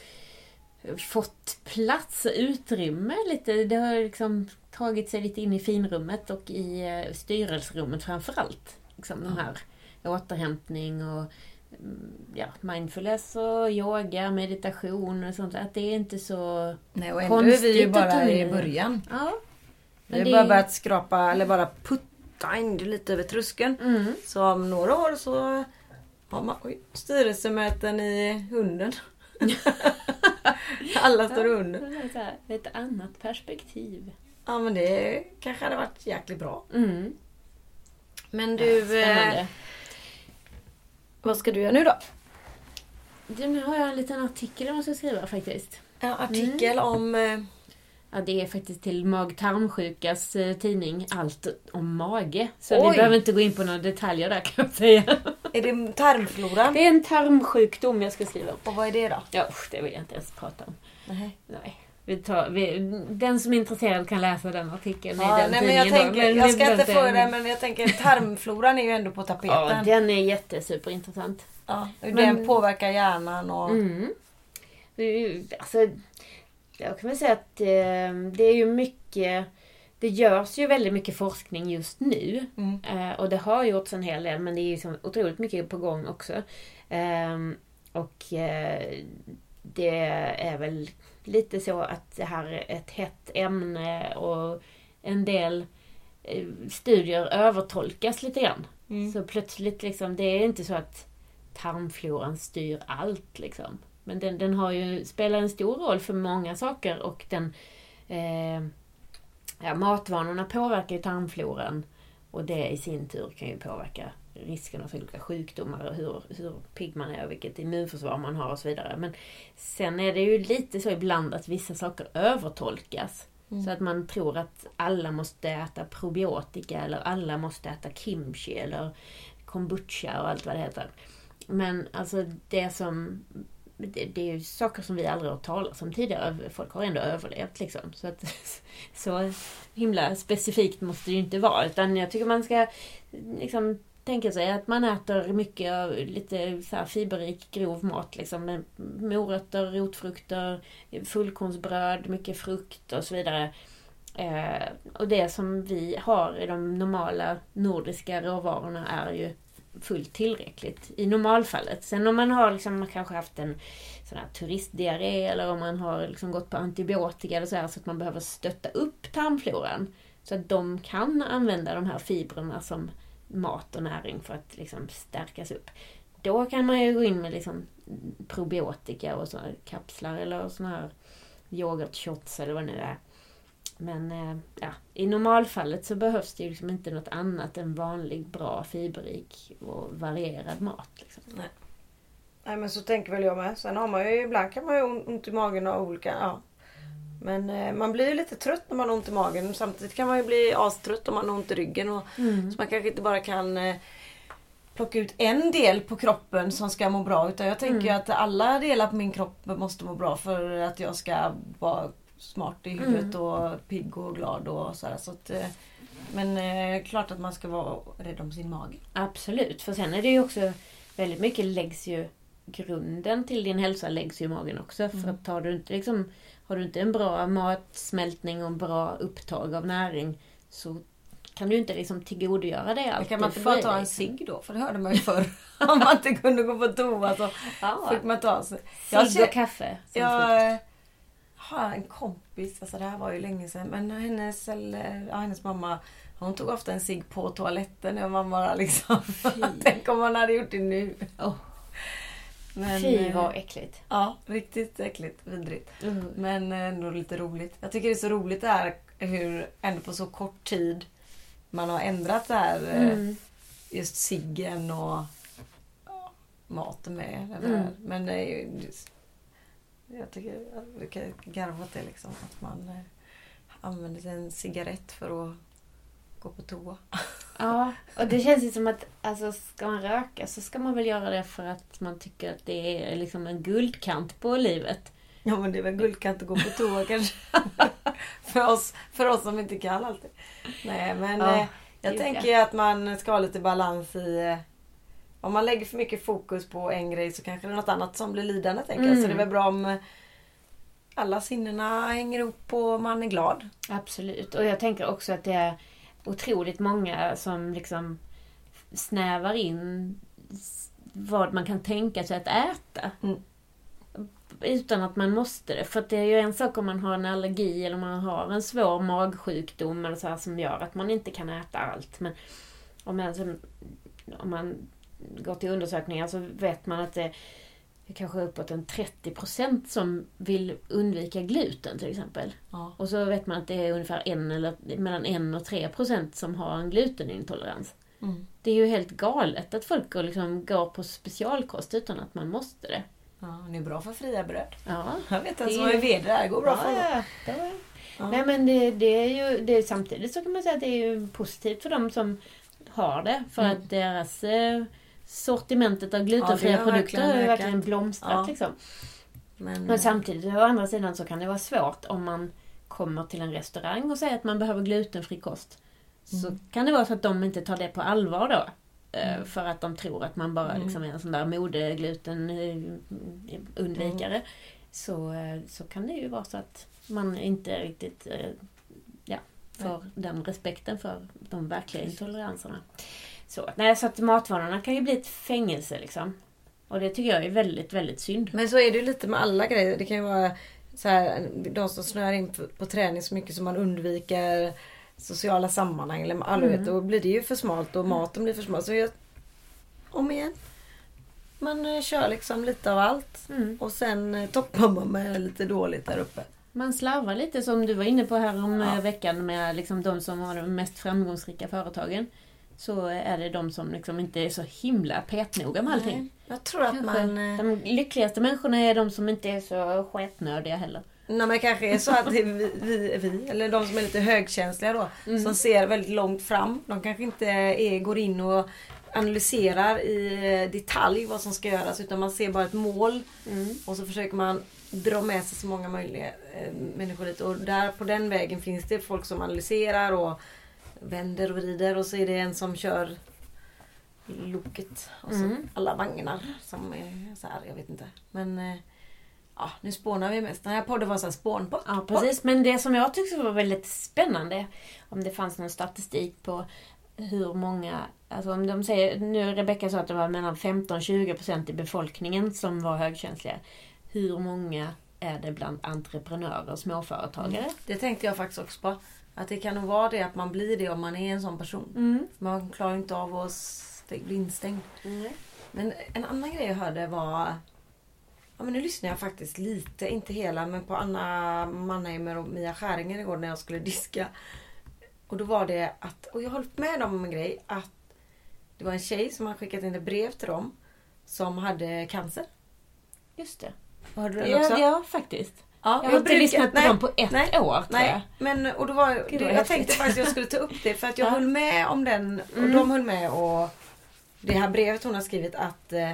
fått plats och utrymme lite. Det har liksom tagit sig lite in i finrummet och i eh, styrelserummet framförallt. Liksom de här återhämtning och ja, mindfulness och yoga, meditation och sånt. Att det är inte så... Nej, och ändå är vi ju Konstigt bara i början. Ja. Vi har det- bara börjat skrapa, eller bara putta in det lite över tröskeln. Mm. Så om några år så har man oj, styrelsemöten i hunden. Alla står under. Så här, Ett annat perspektiv. Ja men det kanske hade varit jäkligt bra. Mm. Men du, eh, Spännande. Vad ska du göra nu då? Du, nu har jag en liten artikel jag måste skriva faktiskt. En artikel om... Eh, Ja, det är faktiskt till mag-tarmsjukas eh, tidning Allt om mage. Så Oj. vi behöver inte gå in på några detaljer där kan jag säga. är det tarmfloran? Det är en tarmsjukdom jag ska skriva om. Och vad är det då? Ja, usch, det vill jag inte ens prata om. Nej. Nej. Vi tar, vi, den som är intresserad kan läsa den artikeln Ja, i den nej, men jag, tidningen. tänker, Men jag ska inte få det men jag tänker tarmfloran är ju ändå på tapeten. Ja, den är jättesuperintressant. Ja, hur Men- den påverkar hjärnan och... Mm. Alltså, jag kan väl säga att eh, det är ju mycket det görs ju väldigt mycket forskning just nu. Mm. Eh, och det har gjorts en hel del men det är ju så otroligt mycket på gång också. Ehm, och eh, det är väl lite så att det här är ett hett ämne och en del eh, studier övertolkas lite grann. Mm. Så plötsligt liksom, det är inte så att tarmfloran styr allt liksom. Men den, den har ju, spelar en stor roll för många saker och den eh, ja, matvanorna påverkar ju tarmfloran och det i sin tur kan ju påverka riskerna för olika sjukdomar och hur, hur pigg man är och vilket immunförsvar man har och så vidare. Men sen är det ju lite så ibland att vissa saker övertolkas. Mm. Så att man tror att alla måste äta probiotika eller alla måste äta kimchi eller kombucha och allt vad det heter. Men alltså det som... Det, det är ju saker som vi aldrig har talas om tidigare. Folk har ändå överlevt liksom. Så att så himla specifikt måste det ju inte vara. Utan jag tycker man ska liksom tänka sig att man äter mycket lite så här fiberrik grov mat. Liksom, med morötter, rotfrukter, fullkornsbröd, mycket frukt och så vidare. Eh, och det som vi har i de normala nordiska råvarorna är ju fullt tillräckligt i normalfallet. Sen om man har liksom, man kanske haft en sån här turistdiarré eller om man har liksom gått på antibiotika eller så, här, så att man behöver stötta upp tarmfloran. Så att de kan använda de här fibrerna som mat och näring för att liksom stärkas upp. Då kan man ju gå in med liksom probiotika och såna kapslar eller såna här yoghurtshots eller vad det nu är. Men eh, ja, i normalfallet så behövs det ju liksom inte något annat än vanlig, bra, fiberrik och varierad mat. Liksom. Nej men så tänker väl jag med. Sen har man ju ibland kan man ju ont i magen av olika. Ja. Men eh, man blir ju lite trött när man har ont i magen. Samtidigt kan man ju bli astrött om man har ont i ryggen. Och, Så man kanske inte bara kan eh, plocka ut en del på kroppen som ska må bra. Utan jag tänker ju att alla delar på min kropp måste må bra för att jag ska vara smart i huvudet och pigg och glad och sådär. Så att, eh, men eh, klart att man ska vara rädd om sin mage. Absolut, för sen är det ju också väldigt mycket läggs ju grunden till din hälsa läggs ju i magen också. För att tar du inte liksom, har du inte en bra matsmältning och en bra upptag av näring så kan du inte liksom tillgodogöra dig allt Kan man inte bara ta en cigg då? För det hörde man ju förr. Om man inte kunde gå på toa så Ja, fick man ta sig. Cigg och kaffe. som frukt. jag eh, har en kompis, alltså det här var ju länge sedan, men hennes, eller, ja, hennes mamma hon tog ofta en cigg på toaletten när man bara liksom... Tänk om man hade gjort det nu. Åh, Men, Fy eh, vad äckligt. Ja, riktigt äckligt. Vidrigt. Mm. Men eh, ändå lite roligt. Jag tycker det är så roligt det här hur ändå på så kort tid man har ändrat det här. eh, Mm. Just ciggen och maten med. Mm. Men det är ju... Jag tycker att vi kan garva åt det liksom. Att man använder en cigarett för att gå på toa. Ja, och det känns ju som att alltså, ska man röka så ska man väl göra det för att man tycker att det är liksom en guldkant på livet. Ja men det är väl guldkant att gå på toa kanske. för, oss, för oss som inte kan alltid. Nej men Ja, eh, jag tänker ju att man ska ha lite balans i... Eh, om man lägger för mycket fokus på en grej så kanske det är något annat som blir lidande tänker jag. Så Mm. det är väl bra om alla sinnena hänger ihop och man är glad. Absolut. Och jag tänker också att det är otroligt många som liksom snävar in vad man kan tänka sig att äta. Mm. Utan att man måste det. För det är ju en sak om man har en allergi eller man har en svår magsjukdom eller så här som gör att man inte kan äta allt. Men om man, om man går till undersökningar så vet man att det kanske uppåt en 30% som vill undvika gluten till exempel. Ja. Och så vet man att det är ungefär en eller mellan 1 och 3 procent som har en glutenintolerans. Mm. Det är ju helt galet att folk går, liksom, går på specialkost utan att man måste det. Ja, det är bra för fria bröd. Ja. Jag vet Det som är- vd där. Går bra för ja, honom. ja. Ja. Nej men det, det är ju det är, samtidigt så kan man säga att det är ju positivt för dem som har det. För Mm. att deras eh, sortimentet av Ja, glutenfria har produkter verkligen har ju verkligen blomstrat. Ja. Liksom. Men, Men samtidigt, å andra sidan, så kan det vara svårt om man kommer till en restaurang och säger att man behöver glutenfri kost. Så Mm. kan det vara så att de inte tar det på allvar då. eh, Mm. För att de tror att man bara Mm. liksom är en sån där modegluten eh, undvikare. Mm. Så, eh, så kan det ju vara så att man inte riktigt eh, ja, får den respekten för de verkliga intoleranserna. Så, nej, så att matvanorna kan ju bli ett fängelse liksom. Och det tycker jag är väldigt, väldigt synd. Men så är det ju lite med alla grejer. Det kan ju vara så här, de som snöar in på, på träning så mycket som man undviker sociala sammanhang. Eller, alla Mm. vet, då blir det ju för smalt och maten blir för smal. Så jag, om igen. Man eh, kör liksom lite av allt. Mm. Och sen eh, toppar man med lite dåligt där uppe. Man slarvar lite som du var inne på här om Ja. eh, veckan med liksom de som har de mest framgångsrika företagen. Så är det de som liksom inte är så himla petnoga med allting. Nej, Jag tror att Kanske. man... eh, De lyckligaste människorna är de som inte är så sketnödiga heller. Nej men kanske är så att vi, vi, vi, eller de som är lite högkänsliga då, Mm. som ser väldigt långt fram. De kanske inte är, går in och analyserar i eh, detalj vad som ska göras utan man ser bara ett mål och så försöker man dra med sig så många möjliga eh, människor dit. Och där på den vägen finns det folk som analyserar och vänder och vrider och så är det en som kör loket och så Mm. alla vagnar som är så här, jag vet inte. Men eh, ja, nu spånar vi mest. Den här podden var så här spånpodd. Ja, precis. Men det som jag tyckte var väldigt spännande, om det fanns någon statistik på hur många, alltså om de säger, nu Rebecka sa att det var mellan 15-20% i befolkningen som var högkänsliga. Hur många är det bland entreprenörer och småföretagare? Det tänkte jag faktiskt också på. Att det kan nog vara det att man blir det om man är en sån person. Mm. Man klarar inte av att bli instängd. Men en annan grej jag hörde var... Ja men nu lyssnade jag faktiskt lite, inte hela, men på Anna Mannheimer och Mia Skäringer igår när jag skulle diska. Och då var det att, och jag hållit med dem om en grej, att det var en tjej som hade skickat in ett brev till dem som hade cancer. Just det. Hörde du också? Ja, ja, faktiskt. Ja, Jag har inte lyssnat på nej, dem på ett nej, år, tror jag. men och då var, Gud, det, jag häftigt. tänkte faktiskt att jag skulle ta upp det för att jag Ja. höll med om den och Mm. de höll med och det här brevet hon har skrivit att eh,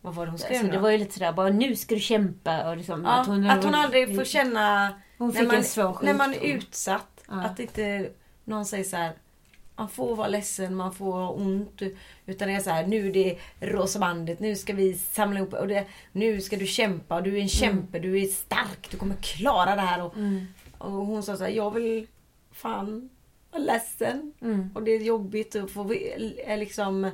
vad var det hon skrev Alltså, det var ju lite sådär, bara nu ska du kämpa och liksom, ja, att hon, aldrig får känna Hon när man, när man är utsatt Ja. att inte någon säger så här man får vara ledsen, man får ha ont. Utan det är så här, nu är det rosa bandet, nu ska vi samla ihop och det, nu ska du kämpa och du är en kämpe, du är stark, du kommer klara det här. Och, Mm. och hon sa så här, jag vill fan vara ledsen. Mm. Och det är jobbigt att få är liksom...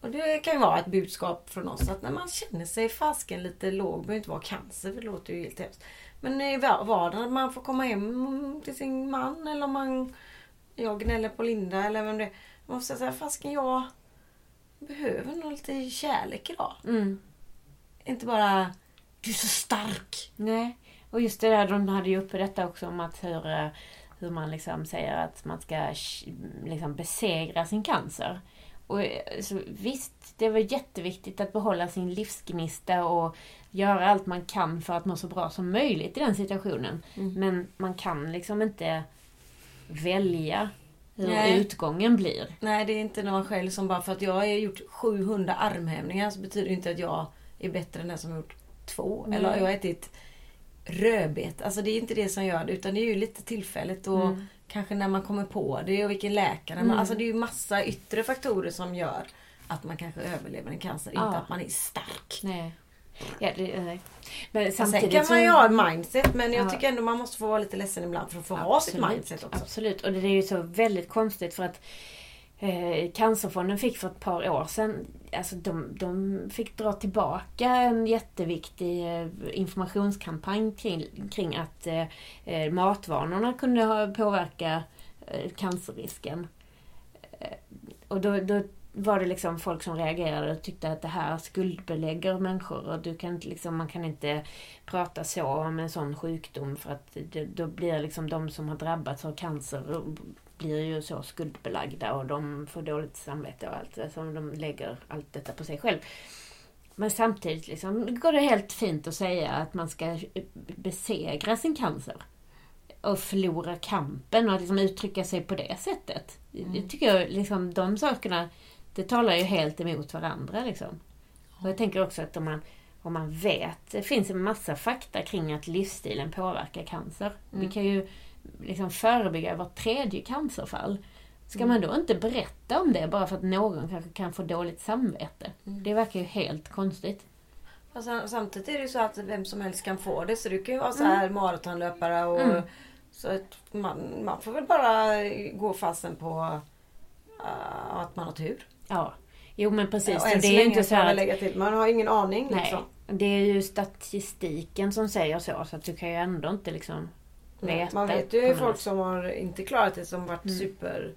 Och det kan ju vara ett budskap från oss att när man känner sig fasken lite låg, behöver inte vara cancer för det låter ju helt hemskt. Men i va- vardagen, man får komma hem till sin man eller om man... Jag gnäller på Linda eller vem det är. Man får säga fasken jag behöver nog lite kärlek idag. Mm. Inte bara, du är så stark. Nej, och just det där, de hade ju uppe detta också om att hur, eh, hur man liksom säger att man ska liksom besegra sin cancer. Och eh, så visst, det var jätteviktigt att behålla sin livsgnista och göra allt man kan för att må så bra som möjligt i den situationen. Mm. Men man kan liksom inte välja hur Nej. utgången blir. Nej, det är inte någon själv som bara för att jag har gjort 700 armhävningar så betyder det inte att jag är bättre än den som har gjort två. Nej. Eller jag har ätit rödbet. Alltså det är inte det som gör det utan det är ju lite tillfälligt och Mm. kanske när man kommer på det och vilken läkare. Mm. Alltså det är ju massa yttre faktorer som gör att man kanske överlever en cancer. Ja. Inte att man är stark. Nej. Ja, det, nej. Men Sen samtidigt kan man ju ha ett mindset men jag Ja. tycker ändå man måste få vara lite ledsen ibland för att få ha sitt mindset också. Absolut, och det är ju så väldigt konstigt för att eh, Cancerfonden fick för ett par år sedan, alltså de, de fick dra tillbaka en jätteviktig eh, informationskampanj kring, kring att eh, eh, matvanorna kunde ha, påverka eh, cancerrisken. Eh, och då, då var det liksom folk som reagerade och tyckte att det här skuldbelägger människor och du kan inte, liksom, man kan inte prata så om en sån sjukdom för att det, då blir liksom de som har drabbats av cancer blir ju så skuldbelagda och de får dåligt samvete och allt. Alltså de lägger allt detta på sig själv. Men samtidigt liksom går det helt fint att säga att man ska besegra sin cancer. Och förlora kampen och liksom uttrycka sig på det sättet. Det tycker jag liksom, de sakerna, det talar ju helt emot varandra liksom. Och jag tänker också att om man och man vet, det finns en massa fakta kring att livsstilen påverkar cancer. Mm. Vi kan ju liksom förebygga vart tredje cancerfall. Ska Mm. man då inte berätta om det bara för att någon kanske kan få dåligt samvete? Mm. Det verkar ju helt konstigt. Och sen, samtidigt är det ju så att vem som helst kan få det. Så du kan ju vara så här maratonlöpare och Mm. så att man, man får väl bara gå fasen på uh, att man har tur. Ja, jo men precis. och Så än det är ju inte så här att, lägga till. Man har ingen aning Nej, liksom. det är ju statistiken som säger så. Så att du kan ju ändå inte liksom veta. Man vet ju folk som har inte klarat det som varit Mm. super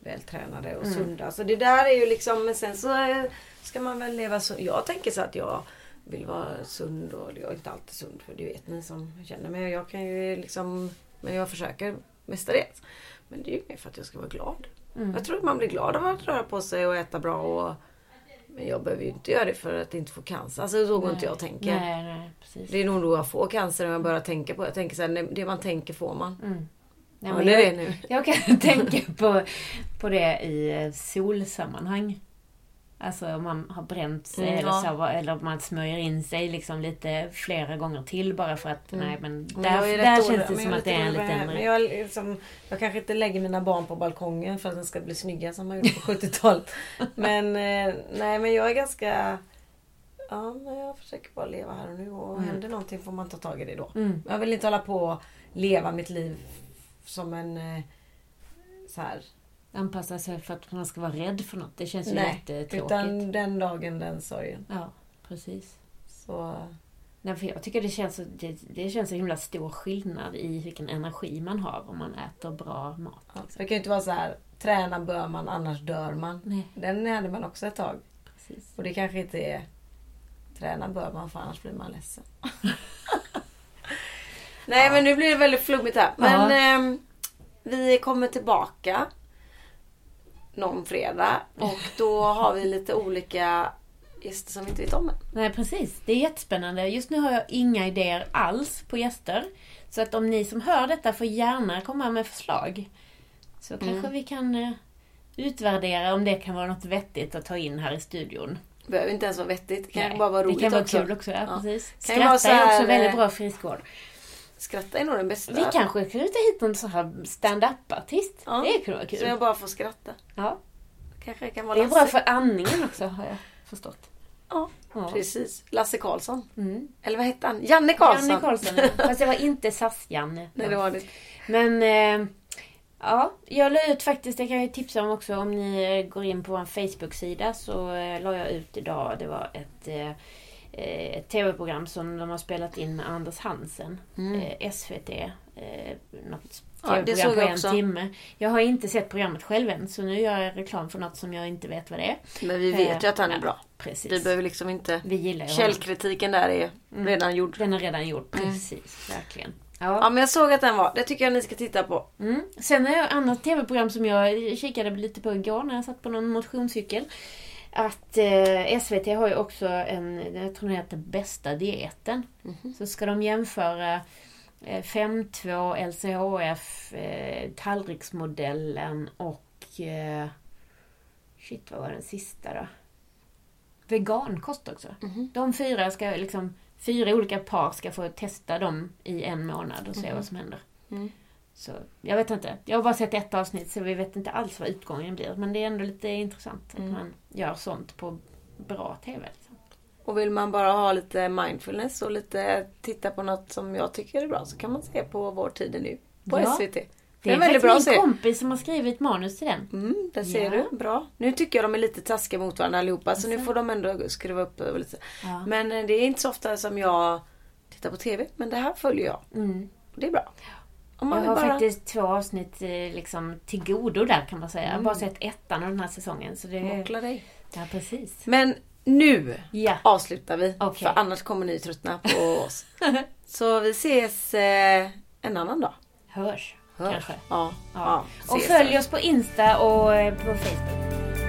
vältränade och Mm. sunda. Så det där är ju liksom, men sen så eh, ska man väl leva så. Jag tänker så att jag vill vara sund och jag är inte alltid sund för det vet ni som känner mig. Jag kan ju liksom, men jag försöker mestadels. Men det är ju mer för att jag ska vara glad. Mm. Jag tror att man blir glad av att röra på sig och äta bra och men jag behöver ju inte göra det för att inte få cancer. Alltså så går Nej. inte jag tänker. Nej, nej, precis. Det är nog då jag får cancer när jag börjar tänka på det. Jag tänker så här, det man tänker får man. Mm. Nej, Ja, men det är jag, det nu. jag kan tänka på, på det i eh, solsammanhang. Alltså om man har bränt sig Mm, eller, så, eller om man smörjer in sig liksom lite flera gånger till bara för att Mm. nej men Men där, rätt där känns det men som att det är en liten... Men jag, liksom, jag kanske inte lägger mina barn på balkongen för att de ska bli snygga som man gjorde på 70-talet. Men eh, nej men jag är ganska... Ja men jag försöker bara leva här och nu och Mm. händer någonting får man ta tag i det då. Mm. Jag vill inte hålla på och leva mitt liv som en... eh, Så här. Anpassa sig för att man ska vara rädd för något. Det känns ju Nej, jättetråkigt. utan den dagen den sorgen. Ja, precis. Så... Nej, för jag tycker det känns, det, det känns så himla stor skillnad i vilken energi man har om man äter bra mat. Ja, så det kan ju inte vara så här. Träna bör man annars dör man. Nej, Den hade man också ett tag. precis. Och det kanske inte är träna bör man för annars blir man ledsen. Nej men nu blir det väldigt flummigt här. Men ehm, vi kommer tillbaka någon fredag och då har vi lite olika gäster som vi inte vet om än. Nej, precis. Det är jättespännande. Just nu har jag inga idéer alls på gäster. Så att om ni som hör detta får gärna komma med förslag. Så Mm. kanske vi kan eh, utvärdera om det kan vara något vettigt att ta in här i studion. Behöver inte ens vara vettigt. Det kan Nej, bara vara roligt Det kan vara också. kul också, ja, Ja. precis. Kan ju vara Skratta så är också här, väldigt eh, bra friskvård. Skratta är nog den bästa. Vi kanske kan ta hit någon sån här stand-up-artist. Ja. Det kunde vara Så kul. jag bara får skratta. Ja. Kanske kan vara Det är bra för andningen också, har jag förstått. Ja, Ja. precis. Lasse Karlsson. Mm. Eller vad hette han? Janne Karlsson. Janne Karlsson, ja. Fast det var inte SAS-Janne. Nej det var det. Men eh, ja, jag la ut faktiskt, det kan jag tipsa om också om ni går in på vår Facebook-sida så eh, la jag ut idag, det var ett, eh, ett tv-program som de har spelat in med Anders Hansen. Mm. Eh, SVT. Eh, något Ja, tv-program såg på en också. timme. Jag har inte sett programmet själv än så nu gör jag reklam för något som jag inte vet vad det är. Men vi vet ju att han är Ja, bra. Precis. Vi behöver liksom inte... Vi gillar. Källkritiken där är Mm. redan gjord. Den är redan gjord, precis. Verkligen. Ja men jag såg att den var. Det tycker jag ni ska titta på. Mm. Sen är det ett annat tv-program som jag kikade lite på igår när jag satt på någon motionscykel. Att eh, SVT har ju också en, jag tror den heter Bästa dieten. Mhm. Så ska de jämföra eh, 5.2, LCHF, eh, tallriksmodellen och... Eh, shit, vad var den sista då? Vegankost också. Mhm. De fyra ska liksom... Fyra olika par ska få testa dem i en månad och se vad som händer. Mm. Så jag vet inte. Jag har bara sett ett avsnitt så vi vet inte alls vad utgången blir. Men det är ändå lite intressant Mm. att man gör sånt på bra TV. Liksom. Och vill man bara ha lite mindfulness och lite titta på något som jag tycker är bra så kan man se på Vår tid är nu. På Ja. SVT. Det är, väldigt faktiskt bra min kompis som har skrivit manus till den. Mm, där ser Ja. du. Bra. Nu tycker jag de är lite taskiga mot varandra allihopa så nu Alltså. får de ändå skruva upp det lite. Ja. Men eh, det är inte så ofta som jag tittar på TV. Men det här följer jag. Mm. Det är bra. Jag har bara... faktiskt två avsnitt eh, liksom, till godo där kan man säga. Jag har Mm. bara sett ettan av den här säsongen. Så det Mockla dig. Ja, precis. Men nu Ja. avslutar vi. Okej. För annars kommer ni tröttna på oss. Så vi ses eh, en annan dag. Hörs, Hörs. kanske. Ja. Ja. ja. Och följ sen. oss på Insta och eh, på Facebook.